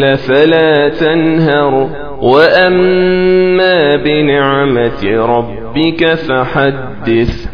فلا تنهر وأما بنعمة ربك فحدث.